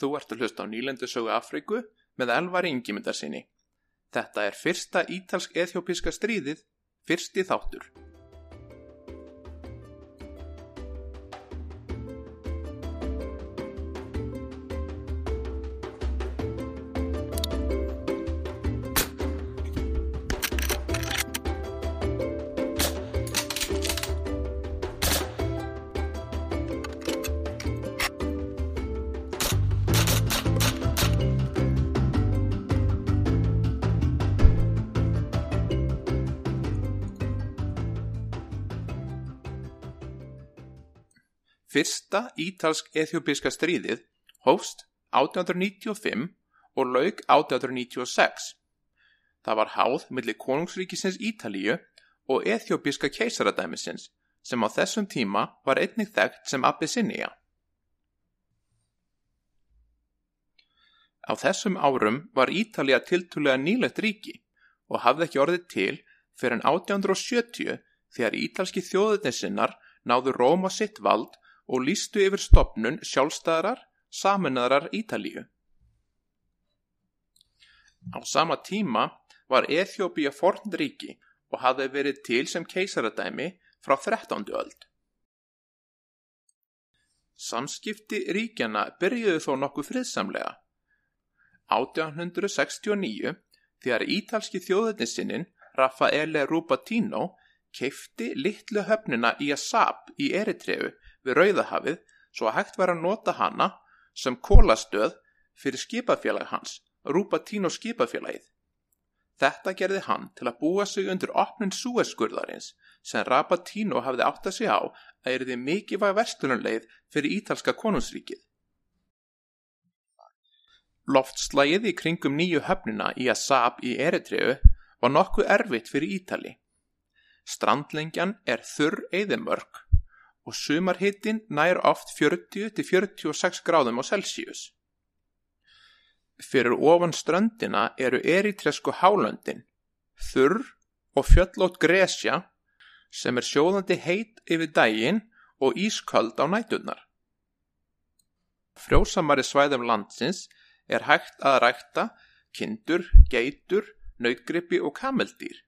Þú ert að hlusta á nýlendusögu Afríku með Elvari Ingimundarsinni. Þetta er fyrsta ítalsk-eþjópiska stríðið, fyrsti þáttur. Fyrsta ítalsk-eþjópiska stríðið hófst 1895 og laug 1896. Það var háð millir konungsríkisins Ítalíu og eþjópiska keisaradæmisins sem á þessum tíma var einnig þekkt sem Abyssinia. Á þessum árum var Ítalija tiltúlega nýlegt ríki og hafði ekki orðið til fyrir en 1870 þegar ítalski þjóðutinsinnar náðu Róma sitt vald og lístu yfir stopnun sjálfstæðarar saminnaðarar Ítalíu. Á sama tíma var Eþjópía forn ríki og hafði verið til sem keisaradæmi frá 13. öld. Samskipti ríkjana byrjuðu þó nokkuð friðsamlega. 1869 þegar ítalski þjóðutinsinnin Raffaele Rubatino keifti litlu höfnina í Assab í Eritreu við Rauðahafið svo að hægt var að nota hana sem kólastöð fyrir skipafélag hans, Rubatino skipafélagið. Þetta gerði hann til að búa sig undir opnun súeskurðarins sem Rabatino hafði átt að segja á að erði mikið var verstunarleið fyrir ítalska konungsríkið. Loftslægið í kringum nýju höfnuna í Assab í Eritreu var nokkuð erfitt fyrir Ítali. Strandlengjan er þurr eðimörk og sumarhittin nær oft 40-46 gráðum á Celsius. Fyrir ofan ströndina eru eritresku hálöndin, þurr og fjöllót gresja sem er sjóðandi heit yfir daginn og ísköld á næturnar. Frjósamari svæðum landsins er hægt að rækta kindur, geitur, nautgrippi og kameldýr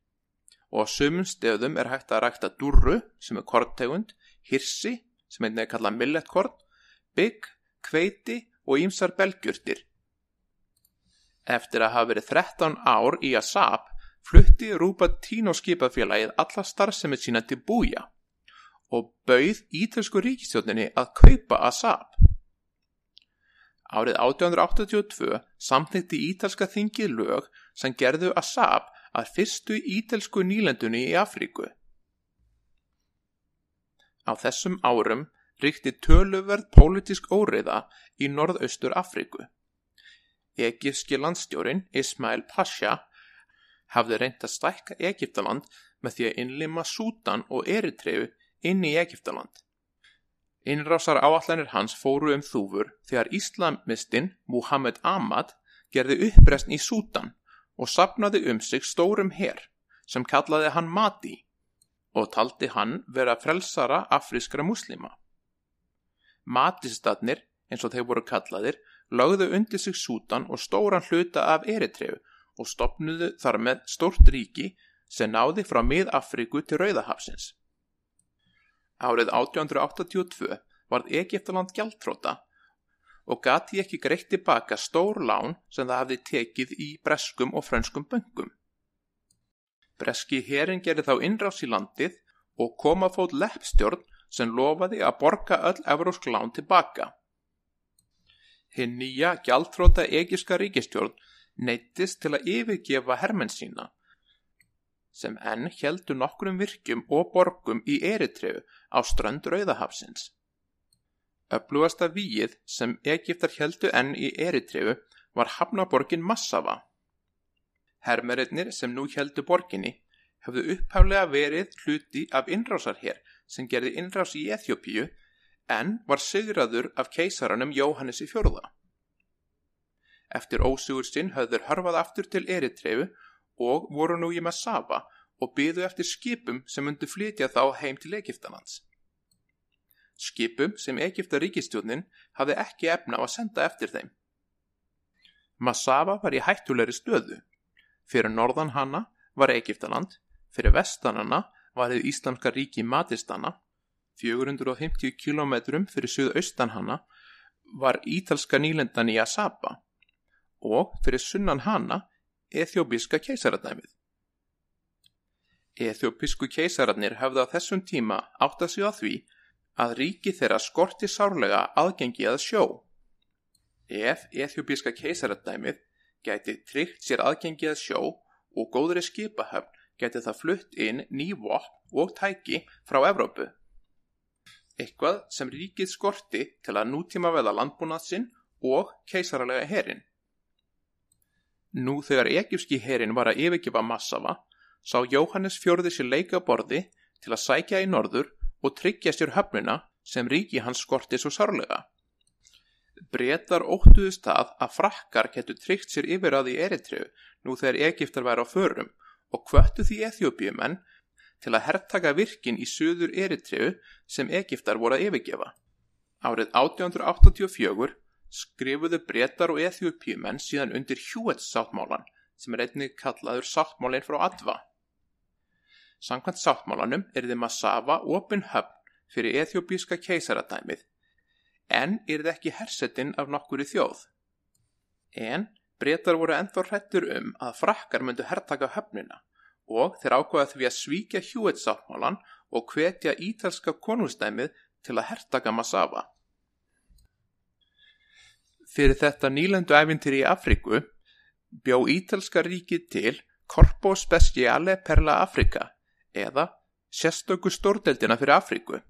og á sumum stöðum er hægt að rækta durru sem er kortegund hirsi, sem einnig er kallað milletkorn, bygg, kveiti og ímsar belgjurtir. Eftir að hafa verið 13 ár í Assab flutti Rubatino skipafélagið alla starfsemi sína til búja og bauð ítölsku ríkistjóninni að kaupa Assab. Árið 1882 samþýtti ítalska þingið lög sem gerðu Assab að fyrstu ítelsku nýlendunni í Afríku. Á þessum árum ríkti töluverð pólitísk óreiða í norðaustur Afríku. Egipski landstjórin Ismail Pasha hafði reynt að stækka Egiptaland með því að innlima Sútan og Eritreu inn í Egiptaland. Innrásar áallanir hans fóru um þúfur þegar Íslamistinn Muhammed Ahmad gerði upprest í Sútan og sapnaði um sig stórum herr sem kallaði hann Mati og taldi hann vera frelsara afrískra muslima. Matistatnir, eins og þeir voru kallaðir, lögðu undir sig Sútan og stóran hluta af Eritreu og stopnuðu þar með stórt ríki sem náði frá mið-Afríku til Rauðahafsins. Árið 1882 varð Egiptaland gjaldtróta og gati ekki greitt tilbaka stór lán sem það hafði tekið í breskum og frönskum böngum. Breski herin gerði þá innrás í landið og koma fót leppstjórn sem lofaði að borga öll evrósk lán tilbaka. Hinn nýja gjaldtróta egiska ríkistjórn neittist til að yfirgefa hermenn sína sem enn heldu nokkrum virkjum og borgum í Eritreu á strönd Rauðahafsins. Öflugasta víið sem Egiptar heldu enn í Eritreu var hafnaborgin Massava. Hermerinnir sem nú heldu borginni höfðu upphaflega verið hluti af innrásarher sem gerði innrás í Eþjópíu en var sigraður af keisaranum Jóhannes í fjörða. Eftir ósugur sinn höfður hörfað aftur til Eritreifu og voru nú í Massafa og byðu eftir skipum sem undu flytja þá heim til Egiptalands. Skipum sem Egipta ríkistjónin hafði ekki efna á að senda eftir þeim. Massawa var í hættulegri stöðu. Fyrir norðan hana var Egiptaland, fyrir vestan hana var þið Íslamska ríki Matistana, 450 km fyrir suðaustan hana var ítalska nýlendan í Asaba og fyrir sunnan hana Eþjóbíska keisaradæmið. Eþjóbísku keisararnir hefðu á þessum tíma átt að á því að ríki þeirra skorti sárlega aðgengi að sjó. Ef Eþjóbíska keisaradæmið gæti tryggt sér aðgengi að sjó og góðri skipahöfn gæti það flutt inn nývopp og tæki frá Evrópu. Eitthvað sem ríkið skorti til að nútíma veða landbúnað sinn og keisaralega herin. Nú þegar egypski herin var að yfirgefa Massawa sá Jóhannes fjörði sér leika borði til að sækja í norður og tryggja sér höfnuna sem ríki hans skorti svo sárlega. Bretar óttuðust það að frakkar getur tryggt sér yfir að því eritriðu nú þegar Egiptar væri á förum og kvöttu því Eþjópiumenn til að herrtaka virkin í söður eritriðu sem Egiptar voru að yfirgefa. Árið 1884 skrifuðu breytar og eþjópíumenn síðan undir Hjúets sáttmálan sem er einnig kallaður sáttmálinn frá Adva. Sankvæmt sáttmálanum er þið Massawa opin höfn fyrir eþjópíska keisaradæmið en þið ekki hersettinn af nokkuri þjóð. En breytar voru ennþá hrettur um að frakkar myndu herrtaka höfnina og þeir ákvaða því að svíkja Hjúets sáttmálan og hvetja ítalska konustæmið til að herrtaka Massawa. Fyrir þetta nýlendu æfintir í Afriku bjó Ítalska ríkið til Corpo Speciale per la Africa eða sérstöku stórdeldina fyrir Afriku.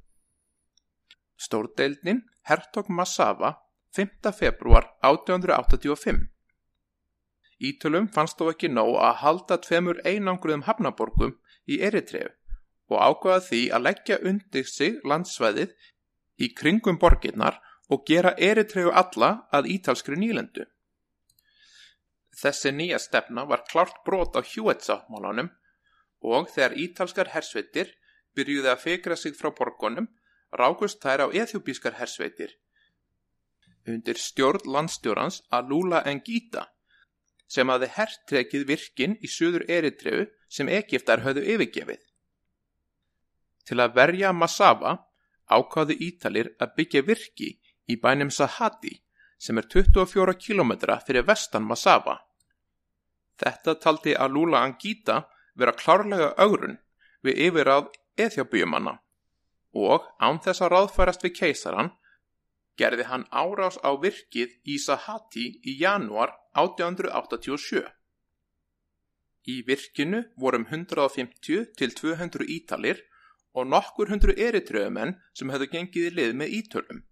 Stórdeldin hertog Massawa 5. februar 1885. Ítölum fannst þó ekki nóg að halda tveimur einangruðum hafnaborgum í Eritref og ákvaða því að leggja undir sig landsvæðið í kringum borginnar og gera eritregu alla að ítalskri nýlendu. Þessi nýja stefna var klart brot á hjúetsáttmálanum og þegar ítalskar hersveitir byrjuði að fegra sig frá borgonum rákust þær á eþjúbískar hersveitir. Undir stjórn landstjórans Alula Engita sem aði herrtrekið virkin í söður eritregu sem Egiptar höfðu yfirgefið. Til að verja Massawa ákváðu Ítalir að byggja virki í bænum Sahati sem er 24 km fyrir vestan Massawa. Þetta taldi Alula Angita vera klárlega augrun við yfirráð eþjábíumanna og án þess að ráðfærast við keisaran gerði hann árás á virkið í Sahati í januar 1887. Í virkinu vorum 150 til 200 ítalir og nokkur hundru eritröðumenn sem hefðu gengið í lið með ítölum.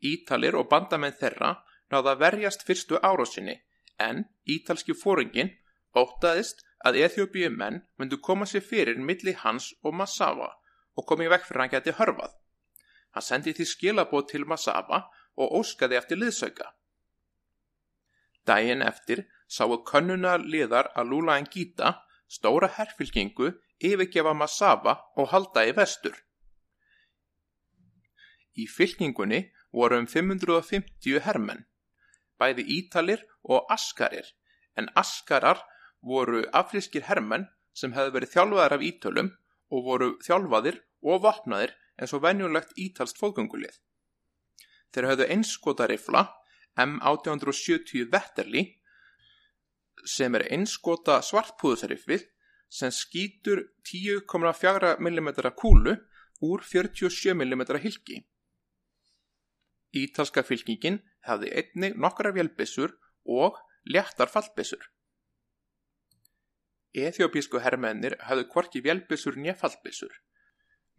Ítalir og bandamenn þeirra náða verjast fyrstu árásinni en ítalski fóringin ótaðist að Eþjópiu menn myndu koma sér fyrir milli hans og Massawa og komið vekk fyrir hann geti hörfað. Hann sendi því skilabóð til Massawa og óskaði eftir liðsauka. Dægin eftir sáu könnuna liðar að Lula en Gita stóra herfylkingu yfirgefa Massawa og halda í vestur. Í fylkingunni voru um 550 hermenn, bæði Ítalir og Askarir, en Askarar voru afrískir hermenn sem hefði verið þjálfaðar af Ítölum og voru þjálfaðir og vopnaðir eins og venjulegt ítalst fókungulið. Þeir höfðu einskota rifla M1870 Vetterli sem er einskota svartpúðusrifil sem skýtur 10,4 mm kúlu úr 47 mm hilki. Ítalska fylkingin hafði einnig nokkra vélbissur og léttar fallbissur. Eþjópísku herrmennir hafðu kvorki vélbissur nýja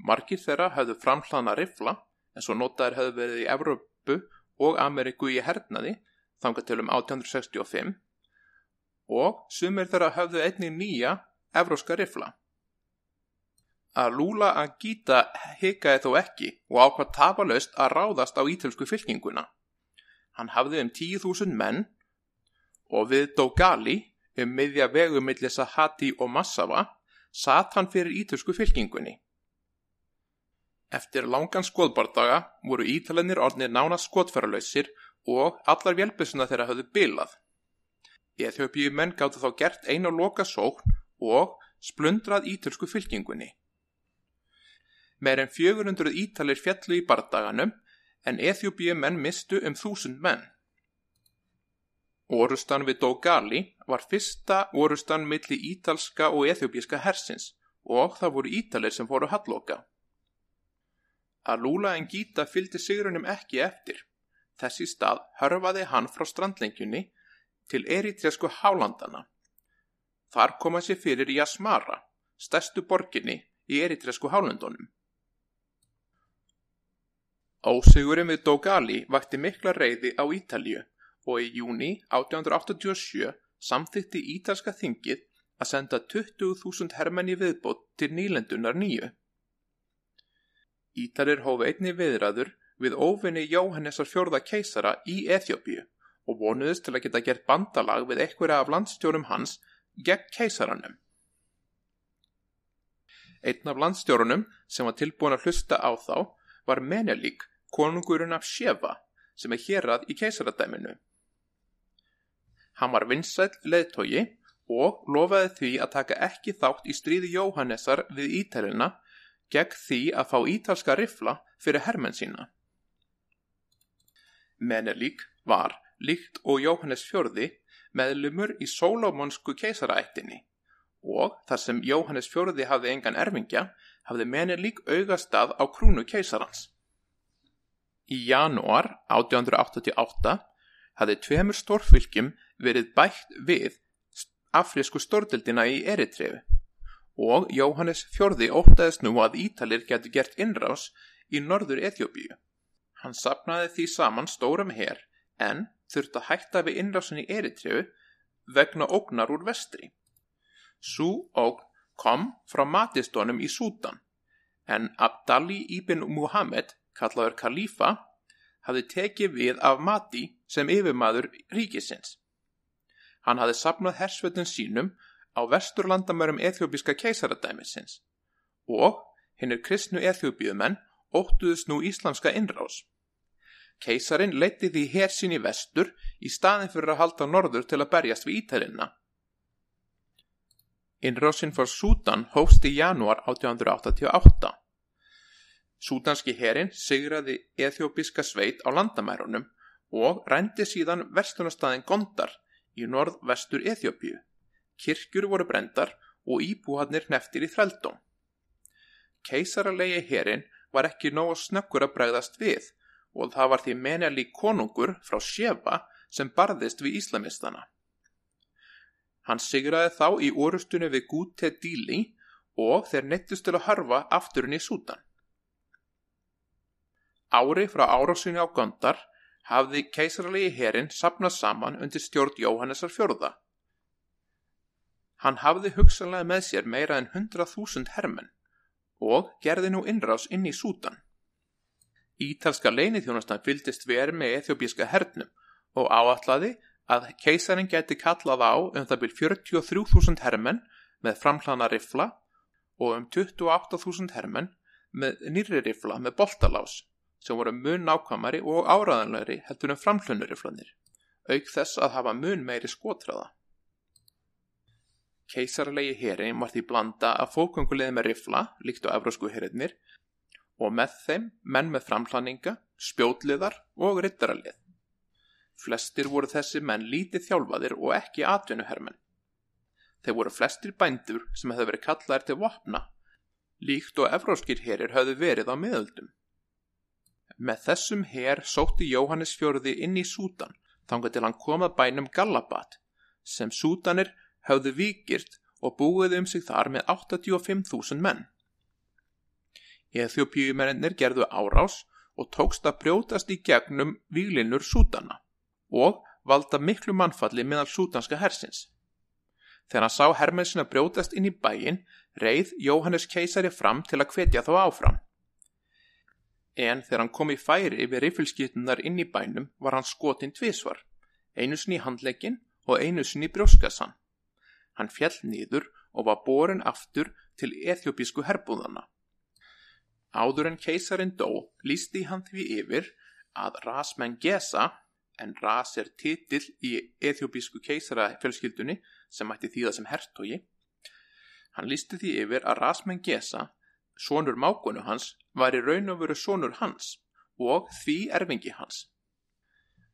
Markir þeirra hafðu framhlaðna rifla en svo notaður hafðu verið í Evrópu og Ameriku í hernaði þanga til um 1865 og sumir þeirra hafðu einnig nýja evróska rifla að Lula Angita hikaði þó ekki og ákvað tapalaust að ráðast á ítölsku fylkinguna. Hann hafði um 10.000 menn og við Dogali um miðja vegumillir Sahati og Massawa satt hann fyrir ítölsku fylkingunni. Eftir langan skoðbardaga voru ítalennir orðnir nána skotferðalausir og allar vélbissuna þeirra höfðu bilað. Eþjópíu menn gáttu þá gert einu loka sókn og splundrað ítölsku fylkingunni. Meir en 400 ítalir fjallu í bardaganum en Eþjópíu menn mistu um þúsund menn. Orustan við Dogali var fyrsta orustan milli ítalska og eþjópíska hersins og það voru ítalir sem fóru halloka. Alúla en Gíta fylgdi sigrunum ekki eftir. Þessi stað hörfaði hann frá strandlengjunni til eritresku hálandana. Þar koma sér fyrir í Asmara, stærstu borginni í eritresku hálundunum. Ósigurum við Dogali vakti mikla reyði á Ítalju og í júni 1887 samþykti ítalska þingið að senda 20.000 hermenni viðbót til nýlendunar nýju. Ítalir hófi einni viðræður við óvinni Jóhannesar fjörða keisara í Eþjópíu og vonuðist til að geta gert bandalag við einhverja af landstjórum hans gegn keisaranum. Einn af landstjórunum sem var tilbúin að hlusta á þá var Menelík, konungurinn af Sheva, sem er hérað í keisaradæminu. Hann var vinsæl leðtogi og lofaði því að taka ekki þátt í stríði Jóhannessar við Ítalina gegn því að fá ítalska rifla fyrir hermenn sína. Menelík var, líkt og Jóhannes fjörði, meðlumur í Sólómonsku keisaraættinni og þar sem Jóhannes fjörði hafði engan erfingja, hafði Menelík augastað á krúnu keisarans. Í janúar 1888 hafði tveimur stórfylgjum verið bætt við afrísku stordildina í Eritrefu og Jóhannes fjörði ótaðist nú að Ítalir getur gert innrás í norður Eþjóbíu. Hann sapnaði því saman stórum herr en þurft að hætta við innrásin í Eritrefu vegna ógnar úr vestri. Sú ógn kom frá matistónum í Sútan en Abdali ibn Muhammed, kallaður Khalifa, hafði tekið við af mati sem yfirmaður ríkisins. Hann hafði sapnað hersvöldun sínum á vesturlandamörum eþjópiska keisaradæmisins og hinn er kristnu eþjópiumenn óttuðus nú íslamska innrás. Keisarin leytti því hersin í vestur í staðin fyrir að halda norður til að berjast við Ítalinna. Innrásin fór Sútan hófst í janúar 1888. Sútanski herin sigraði eþjópiska sveit á landamærunum og rændi síðan vestunastæðin Gondar í norð-vestur Eþjópíu. Kirkjur voru brendar og íbúhadnir neftir í þrældóm. Keisaralegi herin var ekki nóg snöggur að bregðast við og það var því menjali konungur frá Sheva sem barðist við íslamistana. Hann sigraði þá í orustunni við Gúte Díli og þeir nettist til að harfa afturinn í Sútan. Ári frá árásunni á Gondar hafði keisarlegi herin sapnað saman undir stjórn Jóhannesar fjörða. Hann hafði hugsanlega með sér meira en 100.000 hermenn og gerði nú innrás inn í Sútan. Ítalska leinithjónastan fyldist verið með ethiopíska hernum og áallaði að keisarin geti kallað á um það byrj 43.000 hermenn með framhlana rifla og um 28.000 hermenn með nýri rifla með boltalás sem voru mun nákvæmari og áraðanlegri heldur en framhlunuriflanir, auk þess að hafa mun meiri skotræða. Keisarlegi heri var því blanda að fókvöngulegði með rifla, líkt á evrósku herinnir, og með þeim menn með framhlaninga, spjótliðar og rittaralið. Flestir voru þessi menn lítið þjálfaðir og ekki atvinnuhermenn. Þeir voru flestir bændur sem hefði verið kallaðir til vopna, líkt og evróskir herir höfðu verið á miðöldum. Með þessum her sótti Jóhannes fjörði inn í Sútan þangað til hann komað bænum Gallabat sem Sútanir höfðu vikirt og búið um sig þar með 85.000 menn. Eþjópíumennir gerðu árás og tókst að brjótast í gegnum výlinur Sútana og valda miklu mannfalli meðal sútanska hersins. Þegar hann sá hermennsina brjótast inn í bæin, reið Jóhannes keisari fram til að hvetja þá áfram en þegar hann kom í færi yfir rifilskiptunar inn í bænum var hann skotinn tvísvar, einu sinni í handlegin og einu sinni í brjóskassan. Hann fjall nýður og var borin aftur til ethiopísku herbúðana. Áður en keisarin dó lísti hann því yfir að Rasmen Gesa, en Ras er titill í ethiopísku keisara fjölskyldunni sem mætti þýða sem hertogi. Hann lísti því yfir að Ras Mengesa, sonur mákonu hans, var í raun og veru sonur hans og því erfingi hans.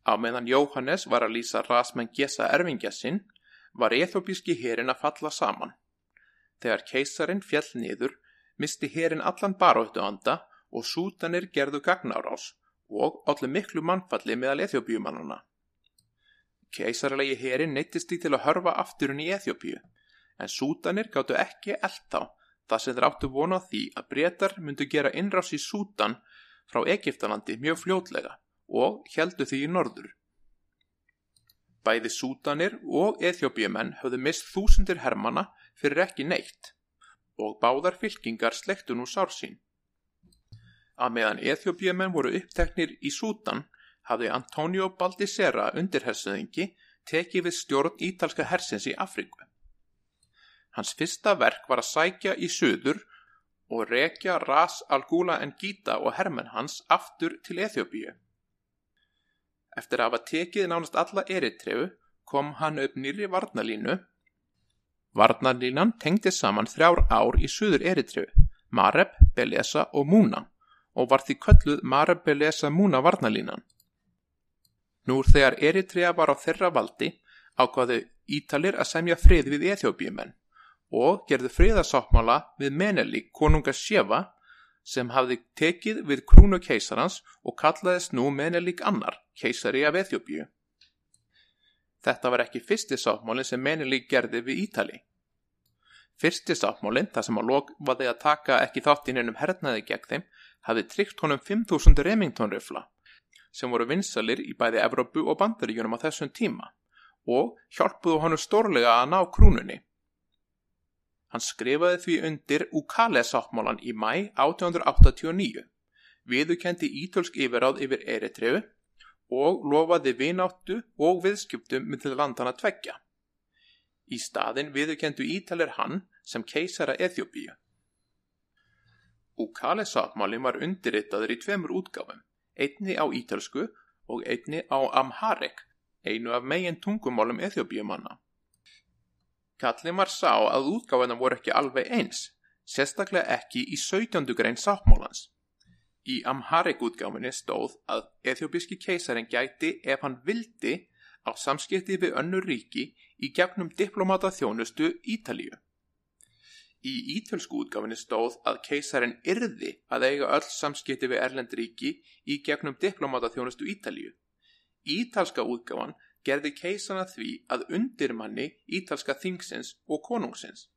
Á meðan Jóhannes var að lýsa Ras Mengesa erfingja sinn, var ethiopíski herin að falla saman. Þegar keisarin fjall niður, misti herin allan baróttu anda og sútanir gerðu gagnárás og allir miklu mannfalli meðal Eþjópiumannana. Keisarlegi herin neittist því til að hörfa afturinn í Eþjópiu, en sútanir gáttu ekki eld þá þar sem þeir áttu vona því að breytar myndu gera innrás í sútan frá Egiptalandi mjög fljótlega og heldu því í norður. Bæði sútanir og Eþjópiumenn höfðu mist þúsundir hermana fyrir ekki neitt og báðar fylkingar slektu nú sár sín að meðan Eþjópiamenn voru uppteknir í Sútan hafði Antonio Baldissera undirhersuðingi tekið við stjórn ítalska hersins í Afríku. Hans fyrsta verk var að sækja í söður og rekja Ras Al-Gula en Gita og hermenn hans aftur til Eþjópíu. Eftir að hafa tekið nánast alla eritreu kom hann upp nýri varnalínu. Varnalínan tengdi saman þrjár ár í söður eritreu, Mareb, Belesa og Múna og var því kölluð Marabelesa Múna varnalínan. Núr þegar Eritrea var á þeirra valdi ákvaðu Ítalir að semja frið við Eþjóbíumenn og gerðu friðasáttmála við Menelik konunga Sjefa sem hafði tekið við krúnu keisarans og kallaðist nú Menelik annar, keisari af Eþjóbíu. Þetta var ekki fyrsti sáttmálinn sem Menelik gerði við Ítali. Fyrsti sáttmálinn, þar sem að þeir að taka ekki þáttinn ennum hernaði gegn þeim, hafði tryggt honum 5.000 Remington rifla sem voru vinsalir í bæði Evrópu og bandaríunum á þessum tíma og hjálpuðu honum stórlega að ná krúnunni. Hann skrifaði því undir Ukale-sáttmálan í mæ 1889, viðukendi ítölsk yfiráð yfir Eritrefu og lofaði vináttu og viðskiptum til landana tveggja. Í staðin viðukendu ítalir hann sem keisara Eþjóbíu. Ukale sáttmálinn var undirritaður í tveimur útgáfum, einni á ítölsku og einni á Amharic, einu af megin tungumálum Eþjóbíumanna. Kallin var sá að útgáfuna voru ekki alveg eins, sérstaklega ekki í 17. grein sáttmálans. Í Amharic útgáfinni stóð að Eþjóbíski keisarin gæti ef hann vildi á samskipti við önnur ríki í gefnum diplomata þjónustu Ítalíu. Í ítölsku útgáfinni stóð að keisarin yrði að eiga öll samskipti við Erlendríki í gegnum diplomata þjónustu Ítalíu. Ítalska útgáfan gerði keisana því að undirmanni ítalska þingsins og konungsins,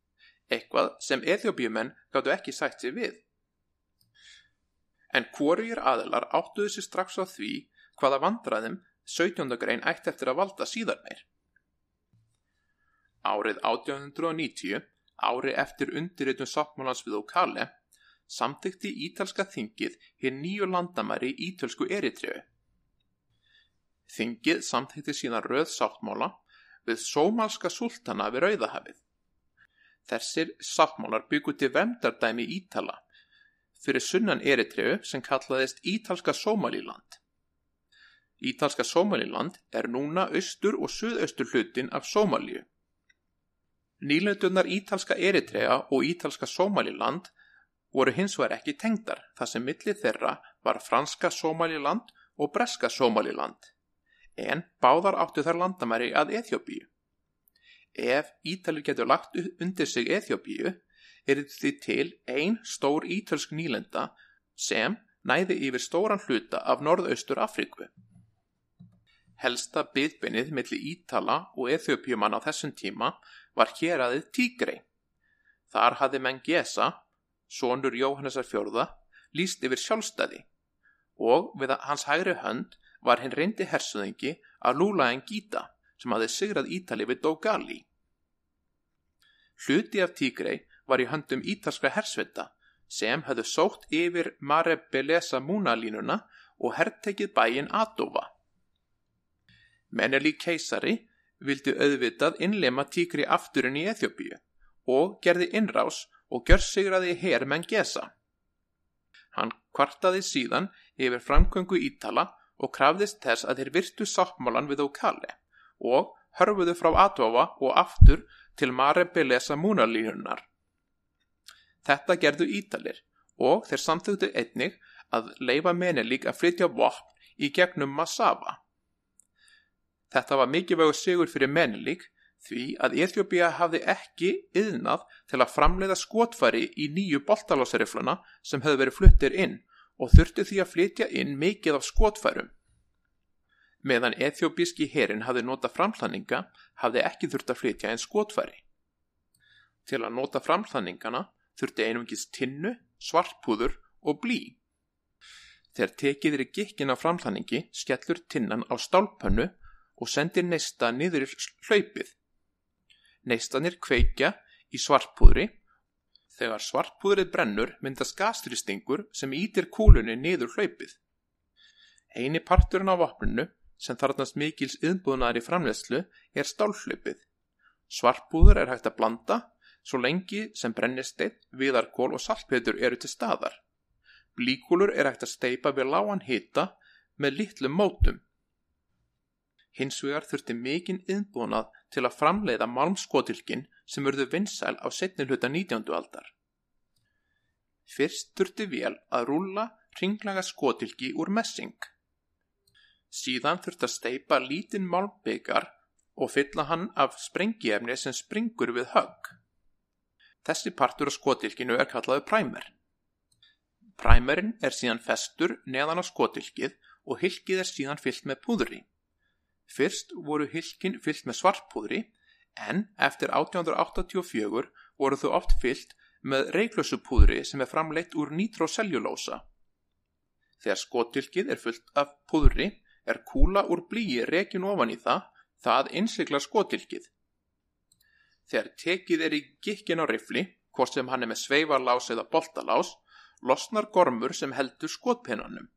eitthvað sem eþjóbíumenn gáttu ekki sætt sér við. En hvorugir aðlar áttuðu sér strax á því hvaða vandraðum 17. grein ætti eftir að valda síðar meir. Árið 1890 ári eftir undirritun sáttmálans við Okale, samþykti ítalska þingið hér nýju landamæri í ítölsku Eritreu. Þingið samþykti síðan röð sáttmála við sómalska sultana við Rauðahafið. Þessir sáttmálar byggur til vemdardæmi Ítala fyrir sunnan Eritreu sem kallaðist Ítalska Sómalíland. Ítalska Sómalíland er núna austur og suðaustur hlutin af Sómalíu. Nýlöndunar Ítalska Eritrea og Ítalska Somaliland voru hins vegar ekki tengdar þar sem millir þeirra var franska Somaliland og breska Somaliland en báðar áttu þar landamæri að Eþjóbíu. Ef Ítalir getur lagt undir sig Eþjóbíu er því til ein stór ítalsk nýlenda sem næði yfir stóran hluta af norðaustur Afríku. Helsta byggbinnið millir Ítala og Eþjóbíumann á þessum tíma var hér aðið Tígrei. Þar hafði Mengesa, sonur Jóhannesar fjörða, líst yfir sjálfstæði og við hans hægri hönd var hinn reyndi hersuðingi að lúla en gíta sem hafði sigrað Ítali við Dogali. Hluti af Tígrei var í höndum ítalska hersvita sem hefðu sótt yfir Mare Belesa múnalínuna og herrtekið bæin Adova. Meneli keisari vildi auðvitað innlema tíkri afturinn í Eþjópíu og gerði innrás og gjörsigraði herrmenn Gesa. Hann kvartaði síðan yfir framkvöngu Ítala og krafðist þess að þeir virtu sáttmálan við Ókali og hörfuðu frá Adófa og aftur til Marebelesa múnalínunar. Þetta gerðu Ítalir og þeir samþugtu einnig að leifa Menelík að flytja vopn í gegnum Massafa. Þetta var mikilvægur sigur fyrir Menelík því að Eþjópia hafði ekki yðnað til að framleiða skotfæri í nýju boltalásarifluna sem hefði verið fluttir inn og þurfti því að flytja inn mikið af skotfærum. Meðan Eþjópíski herin hafði nota framhlaninga hafði ekki þurft að flytja inn skotfæri. Til að nota framhlaningana þurfti einungis tinnu, svartpúður og blí. Þegar tekiðir í gikkin af framhlaningi skellur tinnan á stálpönnu og sendir neista niður hlaupið. Neistanir kveikja í svartpúðri. Þegar svartpúðrið brennur myndast gastrýstingur sem ítir kúlunni niður hlaupið. Einu parturinn á vopnunu sem þarnast mikils yðnbúðnar í framlegslu er stálhlaupið. Svartpúður er hægt að blanda svo lengi sem brennisteinn, viðarkól og saltpetur eru til staðar. Blíkúlur er hægt að steipa við lágan hita með litlum mótum. Hins vegar þurfti mikinn yðnbúnað til að framleiða malmskotilkin sem urðu vinsæl á setni hluta 19. aldar. Fyrst þurfti vel að rúla ringlaga skotilki úr messing. Síðan þurfti að steipa lítinn malmbyggar og fylla hann af sprengiefni sem springur við högg. Þessi partur á skotilkinu er kallaðu præmer. Præmerinn er síðan festur neðan á skotilkið og hilkið er síðan fyllt með púðri. Fyrst voru hilkin fyllt með svartpúðri en eftir 1884 voru þau oft fyllt með reiklösupúðri sem er framleitt úr nitrocellulósa. Þegar skotilkið er fullt af púðri er kúla úr blíi rekin ofan í það, það innsikla skotilkið. Þegar tekið er í gikkin á rifli, hvort sem hann er með sveifarlás eða boltalás, losnar gormur sem heldur skotpinnanum.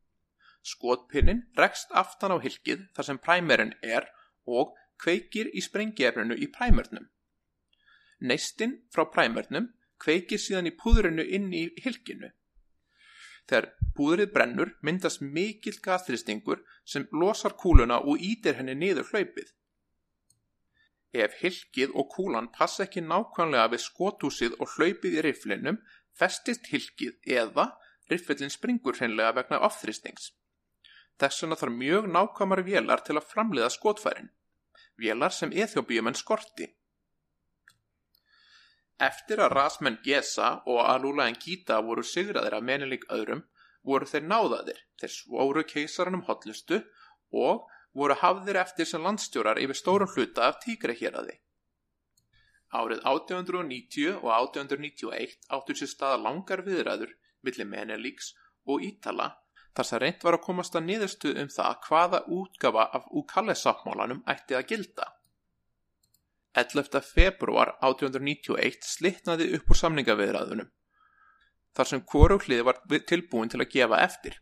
Skotpinnin rekst aftan á hilkið þar sem præmerinn er og kveikir í sprengiefninu í præmernum. Neistinn frá præmernum kveikir síðan í púðrinu inn í hilkinu. Þegar púðrið brennur myndast mikill gasþristingur sem losar kúluna og ítir henni niður hlaupið. Ef hilkið og kúlan passa ekki nákvæmlega við skotúsið og hlaupið í riflinum, festist hilkið eða riflin springur hreinlega vegna ofþristings. Þess vegna þarf mjög nákvæmari vélar til að framleiða skotfærin. Vélar sem eþjóbíumenn skorti. Eftir að rasmenn Gesa og Alula en Gita voru sigraðir af mennileg öðrum, voru þeir náðaðir, þeir svoru keisaranum hotlustu og voru hafðir eftir sem landstjórar yfir stórum hluta af tíkrehjeraði. Árið 1890 og 1891 áttur sér staða langar viðræður millir Menelíks og Ítala þar sem reynd var að komast að niðurstu um það hvaða útgafa af Úkalle-sáttmálanum ætti að gilda. 11. februar 1891 slittnaði upp úr samningaviðræðunum þar sem kvorughlið var tilbúin til að gefa eftir.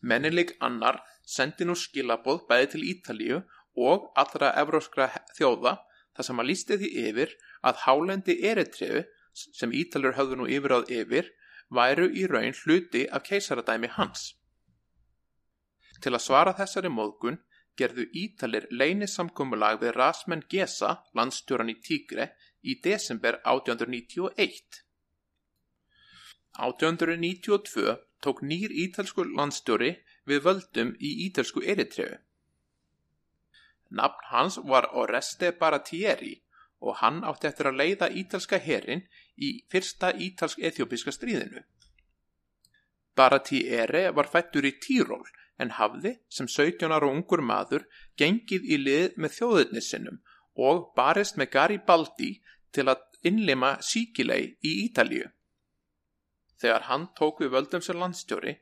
Menelík annar sendi nú skilaboð bæði til Ítalíu og allra evróskra þjóða þar sem að lísti því yfir að hálendi eritreu sem Ítalur höfðu nú yfiráð yfir væru í raun hluti af keisaradæmi hans. Til að svara þessari móðgun gerðu Ítalir leynisamkomulag við Rasmen Gesa, landstjóran í Tígre, í desember 1891. 1892 tók nýr ítalsku landstjóri við völdum í ítölsku Eritreu. Nafn hans var Oreste Baratieri og hann átti eftir að leiða ítalska herin í fyrsta ítalsk-ethiopíska stríðinu. Baratieri var fættur í Tíról en hafði sem 17 ára ungur maður gengið í lið með þjóðurnissinnum og barist með Garibaldi til að innlima síkilei í Ítalju. Þegar hann tók við völdum sem landstjóri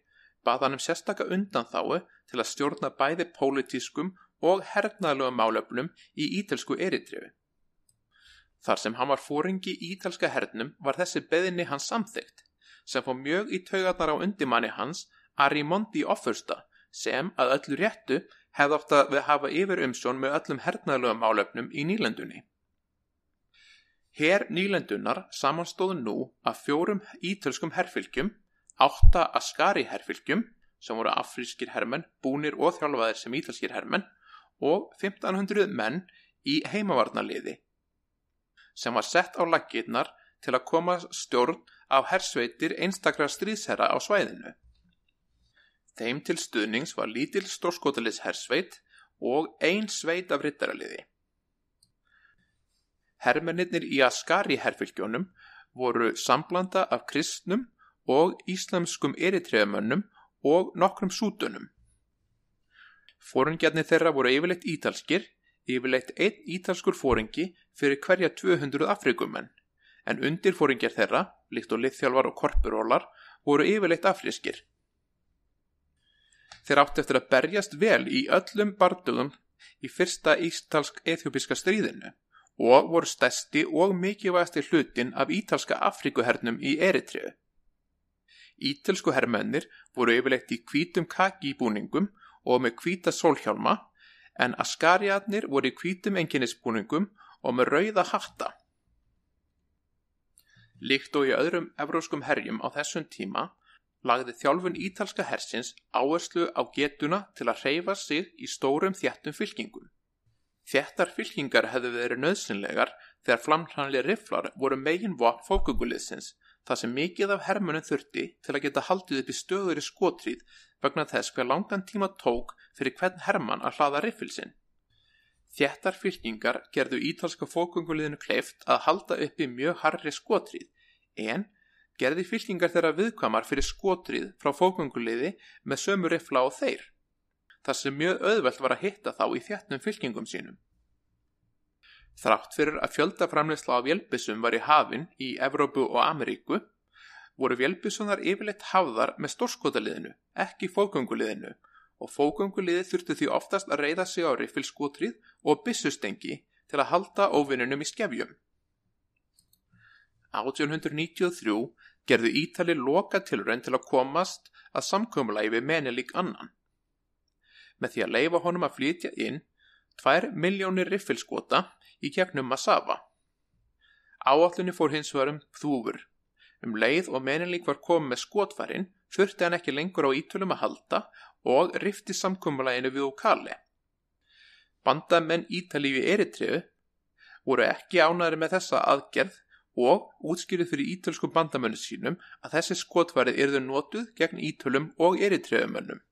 bað hann um sérstaka undanþáu til að stjórna bæði pólitískum og hernaðlögum málöfnum í ítelsku eritrifi. Þar sem hann var fóringi í ítalska hernum var þessi beðinni hans samþygt, sem fór mjög í taugarnar á undimanni hans Arimondi Offersta sem að öllu réttu hefði að við hafa yfir umsjón með öllum hernaðlögum málöfnum í nýlendunni. Her nýlendunar samanstóðu nú af fjórum ítölskum herfylgjum átta Askari herfylgjum, sem voru afrískir hermenn, búnir og þjálfaðir sem ítalskir hermenn og 1500 menn í heimavarnaliði sem var sett á laggirnar til að koma stjórn af hersveitir einstakra stríðsherra á svæðinu. Þeim til stuðnings var lítil stórskotalis hersveit og ein sveit af rittaraliði. Hermennir í Askari herfylgjónum voru samblanda af kristnum og íslamskum eritreðamönnum og nokkrum sútunum. Fóringjarnir þeirra voru yfirleitt ítalskir, yfirleitt einn ítalskur fóringi fyrir hverja 200 afrikumenn, en undir fóringjar þeirra, líkt og liðþjálfar og korpurólar, voru yfirleitt afrískir. Þeir átti eftir að berjast vel í öllum bardugum í fyrsta ístalsk-eþjópiska stríðinu og voru stæsti og mikilvægasti hlutin af ítalska Afrikuhernum í Eritreu. Ítalsku herrmennir voru yfirleitt í hvítum kaki í búningum og með hvíta sólhjálma en askariatnir voru í hvítum enginnisbúningum og með rauða hatta. Líkt og í öðrum evróskum herjum á þessum tíma lagði þjálfun ítalska hersins áherslu á getuna til að hreyfa sig í stórum þjættum fylkingum. Þjættar fylkingar hefðu verið nöðsynlegar þegar flamhlanlega riflar voru megin vopn fókuguliðsins þar sem mikið af hermunum þurfti til að geta haldið upp í stöður í skotríð vegna þess hver langan tíma tók fyrir hvern herman að hlaða riffilsinn. Þjættar fylkingar gerðu ítalska fókunguliðinu kleift að halda upp í mjög harri skotríð en gerði fylkingar þeirra viðkvamar fyrir skotríð frá fókunguliði með sömu riffla og þeir þar sem mjög auðvelt var að hitta þá í þjættum fylkingum sínum. Þrátt fyrir að fjöldaframleysla á vélbissum var í hafinn í Evrópu og Ameríku, voru vélbissunar yfirleitt hafðar með stórskotaliðinu, ekki fókunguliðinu, og fókunguliði þurftu því oftast að reyða sig á riffilskotrið og bissustengi til að halda óvinnunum í skefjum. 1893 gerðu Ítali loka tilrönd til að komast að samkvömmulægi við menelík annan með því að leifa honum að flytja inn 2 miljónir riffilskota í kegnum Massafa. Áallunni fór hins vegar um þúfur. Um leið og meninlík var komið með skotfærin þurfti hann ekki lengur á ítölum að halda og rifti samkvömmuleginu við Okali. Bandamenn Ítalífi Eritriðu voru ekki ánæri með þessa aðgerð og útskýrið fyrir ítölskum bandamennu sínum að þessi skotfærið erðu notuð gegn ítölum og Eritriðumönnum.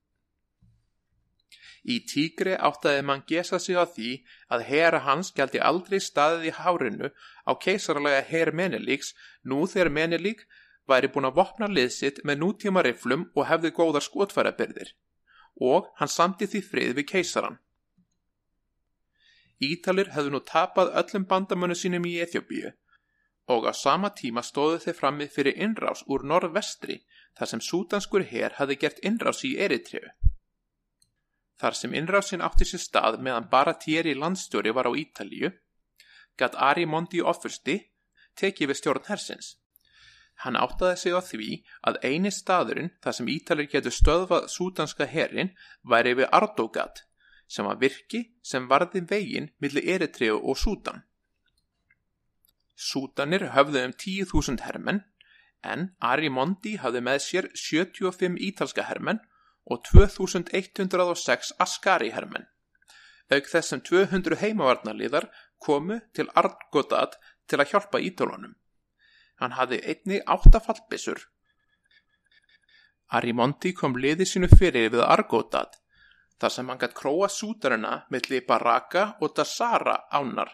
Í tígri áttaði mann gesa sig á því að hera hans gældi aldrei staðið í hárinu á keisarlega her Menelíks nú þegar Menelík væri búin að vopna liðsitt með nútíma riflum og hefði góðar skotfærabyrðir og hann samti því frið við keisaran. Ítalir hefðu nú tapað öllum bandamönu sínum í Eþjóbíu og á sama tíma stóðu þeir frammið fyrir innrás úr norðvestri þar sem sútanskur her hefði gert innrás í Eritreu. Þar sem innrásin átti sér stað meðan bara Thierry landstjóri var á Ítalíu, gatt Ari Mondi ofursti tekið við stjórn hersins. Hann áttaði sig á því að eini staðurinn þar sem Ítalir getur stöðvað sútanska herin væri við Ardógat sem var virki sem varði veginn millir Eritreu og Sútan. Sútanir höfðu um 10.000 hermenn en Ari Mondi hafði með sér 75 ítalska hermenn og 2106 Askari hermenn. Auk þessum 200 heimavarnarliðar komu til Argodad til að hjálpa ítólunum. Hann hafði einni áttafallbissur. Arimonti kom liði sínu fyrir við Argodad þar sem hann gætt króa sútarina millir Baraka og Dasara ánar.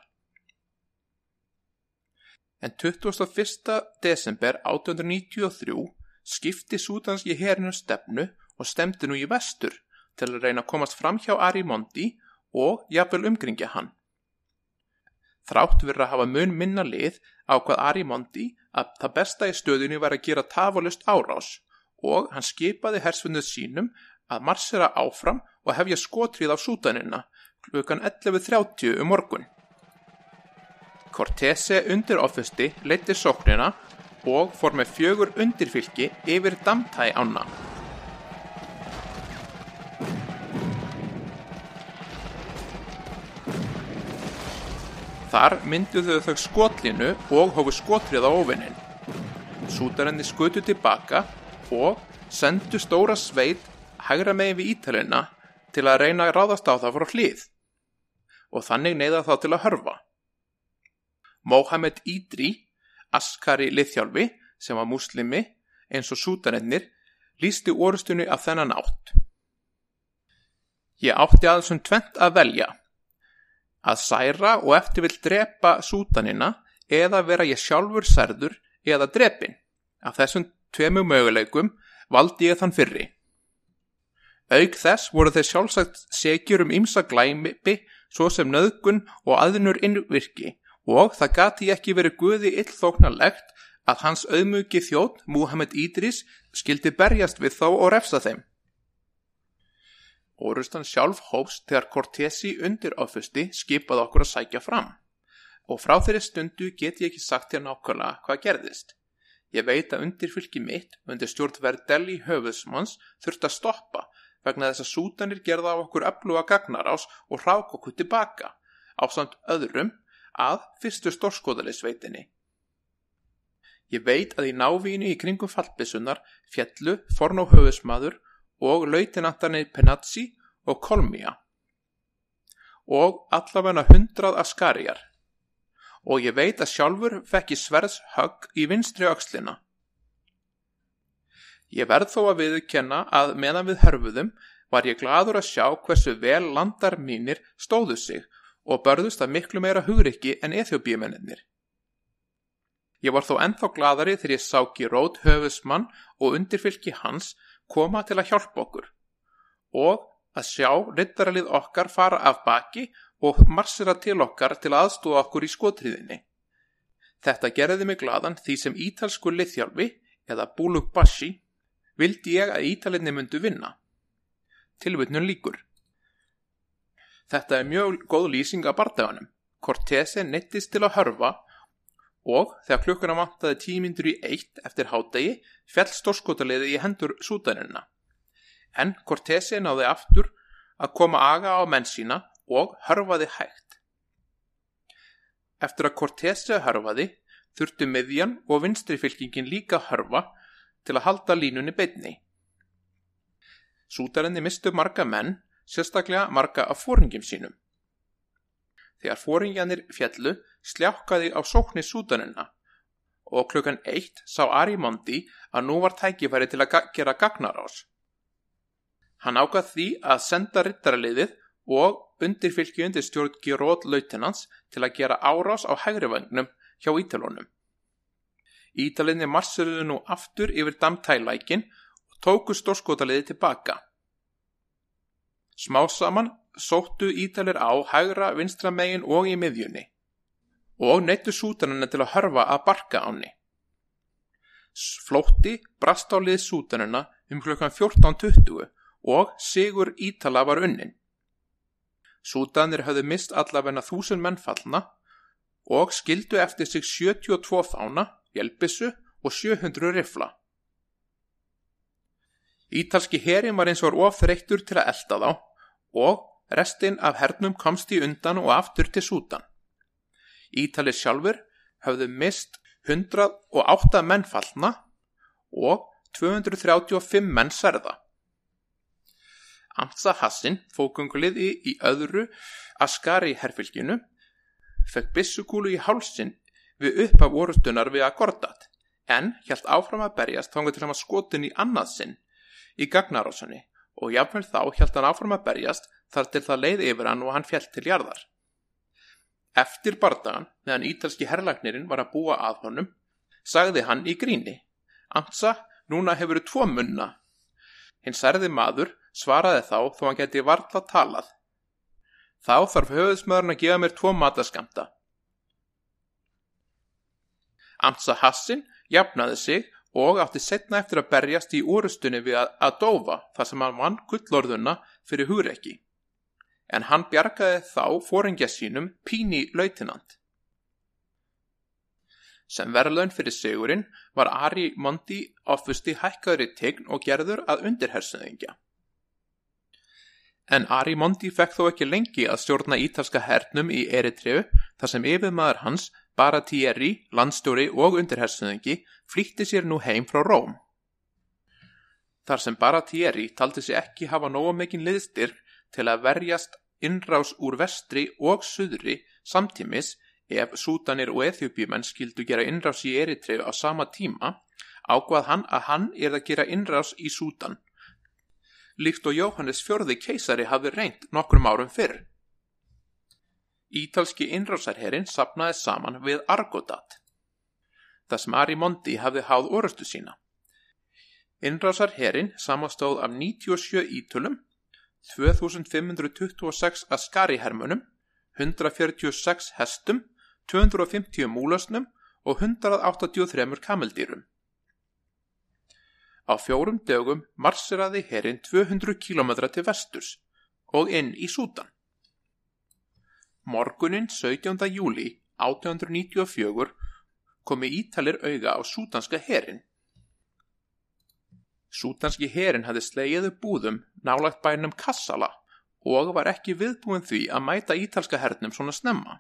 En 21. desember 1893 skipti sútanski herinu stefnu og stemdi nú í vestur til að reyna að komast fram hjá Arimondi og jafnvel umgringja hann. Þrátt verið að hafa mun minna lið á hvað Arimondi að það besta í stöðinu var að gera tafalust árás og hann skipaði hersfunduð sínum að marsera áfram og hefja skotrið á sútanina klukkan 11.30 um morgun. Cortese undir offisti leytir sóknina og fór með fjögur undirfylki yfir Damtæ ána. Þar mynduðu þau skotlinu og hófu skotrið á ofinnin. Sútarenni skutu tilbaka og sendu stóra sveit hægra megin við Ítalina til að reyna að ráðast á það frá hlið og þannig neyða þá til að hörfa. Mohamed Idri, askari liðhjálfi sem var muslimi eins og sútanennir, lísti orustunni af þennan átt. Ég átti aðeins um tvent að velja, að særa og eftir vil drepa sútanina eða vera ég sjálfur særður eða drepin. Af þessum tveimu möguleikum valdi ég þann fyrri. Auk þess voru þeir sjálfsagt segjur um ymsa glæmipi svo sem nöðgun og aðnur innvirki og það gati ekki verið guði illþóknarlegt að hans auðmugi þjótt Muhammed Idris skildi berjast við þá og refsa þeim. Orustan sjálf hófst þegar Cortesi undir áfusti skipaði okkur að sækja fram og frá þeirri stundu get ég ekki sagt þér nákvæmlega hvað gerðist. Ég veit að undirfylki mitt undir stjórnverðdeli höfusmanns þurft að stoppa vegna þess að sútanir gerða á okkur öfluga gagnarás og rák okkur tilbaka á samt öðrum að fyrstu stórskoðalisveitinni. Ég veit að í návínu í kringum fallbissunar fjallu forn og höfusmaður og lautinantarnir Penazzi og Kolmia og allavegna hundrað askarjar og ég veit að sjálfur fekk ég sverðs högg í vinstri aukslina. Ég verð þó að viðkenna að meðan við hörfuðum var ég gladur að sjá hversu vel landar mínir stóðu sig og börðust að miklu meira hugriki en eþjóbíumennir. Ég var þó ennþá gladari þegar ég sá Girót höfusmann og undirfylki hans koma til að hjálpa okkur og að sjá rittaralið okkar fara af baki og marsera til okkar til aðstóða okkur í skotriðinni. Þetta gerði mig gladan því sem ítalsku liðhjálfi eða Búlug Bashi vildi ég að ítalinni myndu vinna. Tilvutnum líkur. Þetta er mjög góð lýsing af bardaganum. Cortese neittist til að hörfa og þegar klukkuna vantaði tímindur í eitt eftir hádegi fell stórskotaliði í hendur sútanina. En Cortese náði aftur að koma aga á menn sína og hörfaði hægt. Eftir að Cortese hörfaði þurftu miðjan og vinstrifylkingin líka hörfa til að halda línunni beitni. Sútarinni mistu marga menn, sérstaklega marga af fóringum sínum. Þegar fóringjanir fjallu sljákkaði á sóknir sútanina og klukkan eitt sá Arimondi að nú var tækifæri til að ga gera gagnar ás. Hann ágað því að senda rittaraliðið og undirfylki undir stjórn Girót lautinans til að gera árás á hægri vagnum hjá Ítalónum. Ítalinni marsiruðu nú aftur yfir damtælækin og tóku stórskotaliði tilbaka. Smá saman sóttu Ítalir á hægra vinstra megin og í miðjunni og neittu sútanina til að hörfa að barka áni. Flótti brast á lið sútanina um klukkan 14.20 og Sigur Ítala var unnin. Sútanir hafði mist allavegna þúsund mennfallna og skildu eftir sig 72 fána jelbissu og 700 rifla. Ítalski herin var eins og var ofþreyttur til að elda þá og restinn af hernum komst í undan og aftur til sútan. Ítalir sjálfur hafðu mist 108 menn fallna og 235 menn serða. Amtsa Hassin, fókunguliði í öðru Askari herfylginu, fekk bissukúlu í hálsin við uppaf orustunar við Agordat en hjælt áfram að berjast þángu til hann var skotin í annað sinn í gagnarásunni og jáfnveil þá hjælt hann áfram að berjast þar til það leiði yfir hann og hann fjælt til jarðar. Eftir bardagan, meðan ítalski herrlagnirinn var að búa að honum, sagði hann í gríni. Amtsa, núna hefur þú tvo munna. Hinn særði maður svaraði þá þó hann geti varla talað. Þá þarf höfðsmaðurinn að gefa mér tvo mataskamta. Amtsa Hassin jafnaði sig og átti setna eftir að berjast í úrustunni við að, að dófa þar sem hann vann gullorðuna fyrir hugreiki. En hann bjargaði þá fóringja sínum Píni lautinant. Sem verðlaun fyrir sigurinn var Ari Mondi áfusti hækkaður í tegn og gerður að undirhersuðingja. En Ari Mondi fekk þó ekki lengi að stjórna ítalska hernum í Eritreu þar sem yfirmaður hans Baratieri, landstjóri og undirhersuðingi flýtti sér nú heim frá Róm. Þar sem Baratieri taldi sig ekki hafa nóga mikinn liðstyrk til að verjast innrás úr vestri og suðri samtímis ef Súdanir og Eþjópiumenn skildu gera innrás í Eritreu á sama tíma ákvað hann að hann er að gera innrás í Súdan líkt og Jóhannes fjörði keisari hafi reynd nokkrum árum fyrr. Ítalski innrásarherin sapnaði saman við Argodat. Það sem Arimondi hafði háð orustu sína. Innrásarherin samastóð af 97 ítölum 2526 askarihermunum, 146 hestum, 250 múlasnum og 183 kameldýrum. Á fjórum dögum marseraði herin 200 km til vesturs og inn í Sútan. Morgunin 17. júli 1894 komi ítalir auga á sútanska herin. Sútanski herin hafði slegið búðum nálagt bænum Kassala og var ekki viðbúin því að mæta ítalska hernum svona snemma.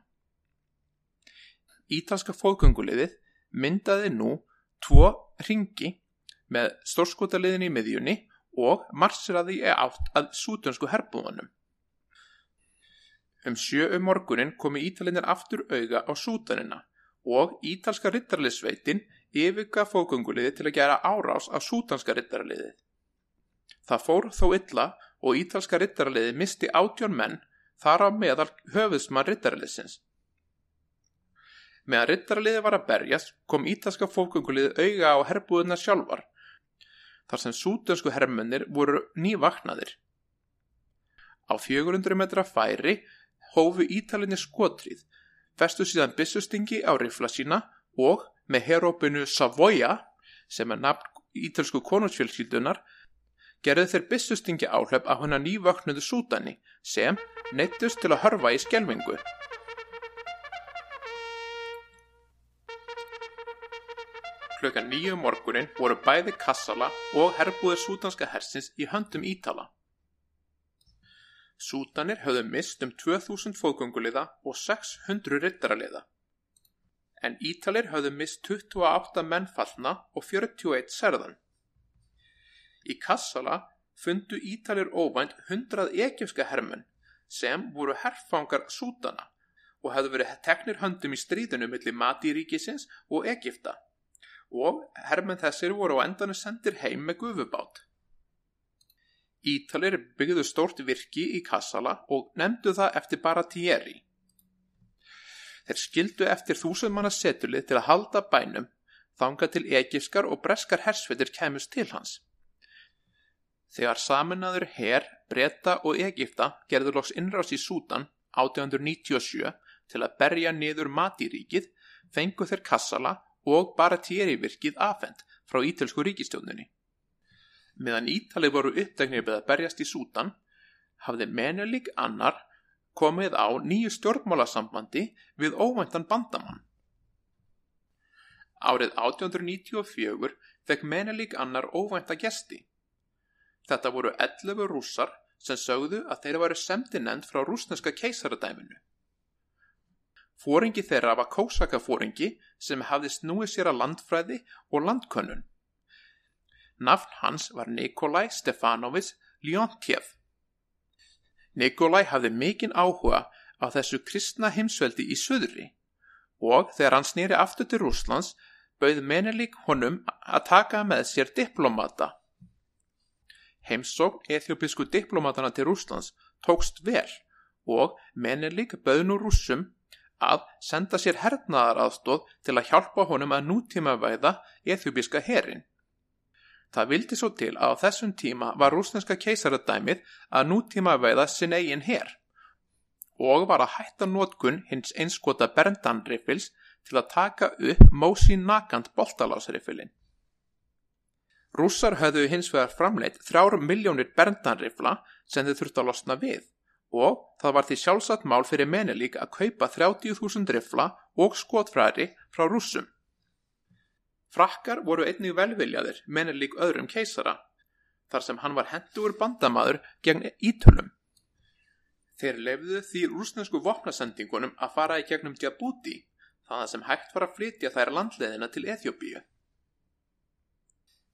Ítalska fóðgönguliðið myndaði nú tvo ringi með stórskotaliðin í miðjunni og marsiraði í átt að sútansku herbúðunum. Um sjö um morgunin komi Ítalinir aftur auga á sútanina og Ítalska rittarliðsveitin yfirga fóðgönguliði til að gera árás á sútanska rittarliðið. Það fór þó illa og Ítalska rittarliði misti átjón menn þar á meðal höfðsmann rittarliðsins. Meðan rittarliði var að berjast kom Ítalska fóðgönguliði auga á herbúðuna sjálfar þar sem sútönsku hermennir voru nývaknaðir. Á 400 metra færi hófu Ítalinni skotrið, festu síðan byssustingi á rifla sína og með herópinu Savoia, sem er nafn ítölsku konungsfjölskyldunar, gerðu þeir byssustingi áhlöp á hennar nývaknuðu sútani sem neittust til að hörfa í skjelvingu. Klukkan nýju um morgunin voru bæði Kassala og herbúðir sútanska hersins í höndum Ítala. Sútanir höfðu mist um 2000 fóðgönguliða og 600 rittaraliða. En Ítalir höfðu mist 28 mennfallna og 41 serðan. Í Kassala fundu Ítalir óvænt 100 ekjumska hermenn sem voru herrfangar sútana og hefðu verið teknir höndum í stríðinu millir Matiríkisins og Egipta og hermenn þessir voru á endanu sendir heim með gufubát. Ítalir byggðu stórt virki í Kassala og nefndu það eftir bara Thierry. Þeir skildu eftir þúsundmanna setulið til að halda bænum þanga til egifskar og breskar hersveitir kemust til hans. Þegar saminnaður herr, breyta og Egipta gerður loks innrás í Sútan 1897 til að berja niður matiríkið fengu þeir Kassala og bara tjerivirkið afhend frá ítölsku ríkistjóninni. Meðan Ítali voru uppdegnir með að berjast í Sútan, hafði Menelik annar komið á nýju stjórnmálasambandi við óvæntan bandamann. Árið 1894 fekk Menelik annar óvænta gesti. Þetta voru 11 rússar sem sögðu að þeir varu semdinend frá rúsneska keisaradæminu. Fóringi þeirra var kósakafóringi sem hafði snúið sér að landfræði og landkönnun. Nafn hans var Nikolai Stefanovic Ljóntjev. Nikolai hafði mikinn áhuga á þessu kristna heimsveldi í söðri og þegar hann snýri aftur til Rúslands bauð Menelik honum að taka með sér diplomata. Heimsókn eþjópisku diplomatana til Rúslands tókst vel og Menelik bauð nú rússum að senda sér hernaðaraðstóð til að hjálpa honum að nútímavæða eþjópiska herin. Það vildi svo til að á þessum tíma var rúsneska keisaradæmið að nútímavæða sin eigin her og var að hætta nótkun hins einskota Berndanriffils til að taka upp Mósi Nakant boltalásriffilin. Rússar höfðu hins vegar framleitt þrjárum miljónir Berndanriffla sem þau þurfti að losna við og það var því sjálfsagt mál fyrir Menelik að kaupa 30.000 rifla og skotfræri frá rússum. Frakkar voru einnig velviljaðir Menelik öðrum keisara, þar sem hann var hendur bandamaður gegn ítölum. Þeir lefðu því rúsnesku vopnasendingunum að fara í gegnum Djabúti, þannig sem hægt var að flytja þær landleðina til Eþjóbíu.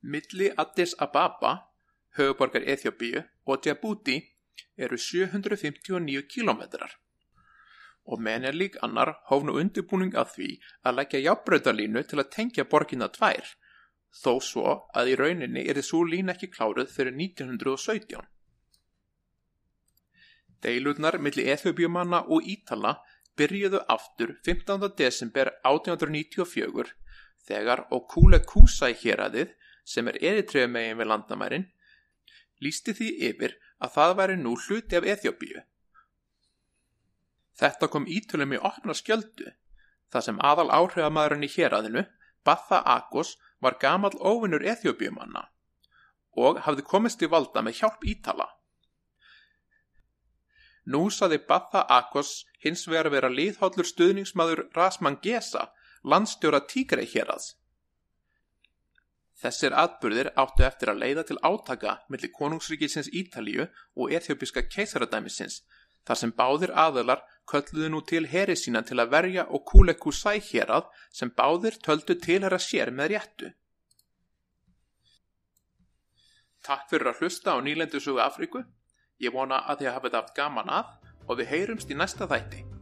Milli Addis Ababa höfuborgar Eþjóbíu og Djibouti eru 759 kilometrar. Og Menelik annar hóf nú undirbúning að því að leggja jafnbröðalínu til að tengja borginna tvær, þó svo að í rauninni er þessu lín ekki kláruð fyrir 1917. Deilurnar millir Eþjóbíumanna og Ítala byrjuðu aftur 15. desember 1894 þegar Okule Kusai héradið sem er eritrefið megin við landamærin lísti því yfir að það væri nú hluti af Eþjóbíu. Þetta kom ítölum í opna skjöldu, þar sem aðal áhrifamæðurinn í héræðinu, Batha Akos, var gamal óvinnur Eþjóbíumanna og hafði komist í valda með hjálp Ítala. Nú saði Batha Akos hins vegar vera liðhóllur stuðningsmaður Rasman Gesa, landstjóra Tígrei héræðs. Þessir atburðir áttu eftir að leiða til átaka millir konungsríkisins Ítalíu og ethiopíska keisaradæmisins þar sem báðir aðalar kölluðu nú til heri sína til að verja og kúleku sæhjerað sem báðir töldu tilhera sér með réttu. Takk fyrir að hlusta á nýlendu sugu Afríku. Ég vona að þið hafið haft gaman að og við heyrumst í næsta þætti.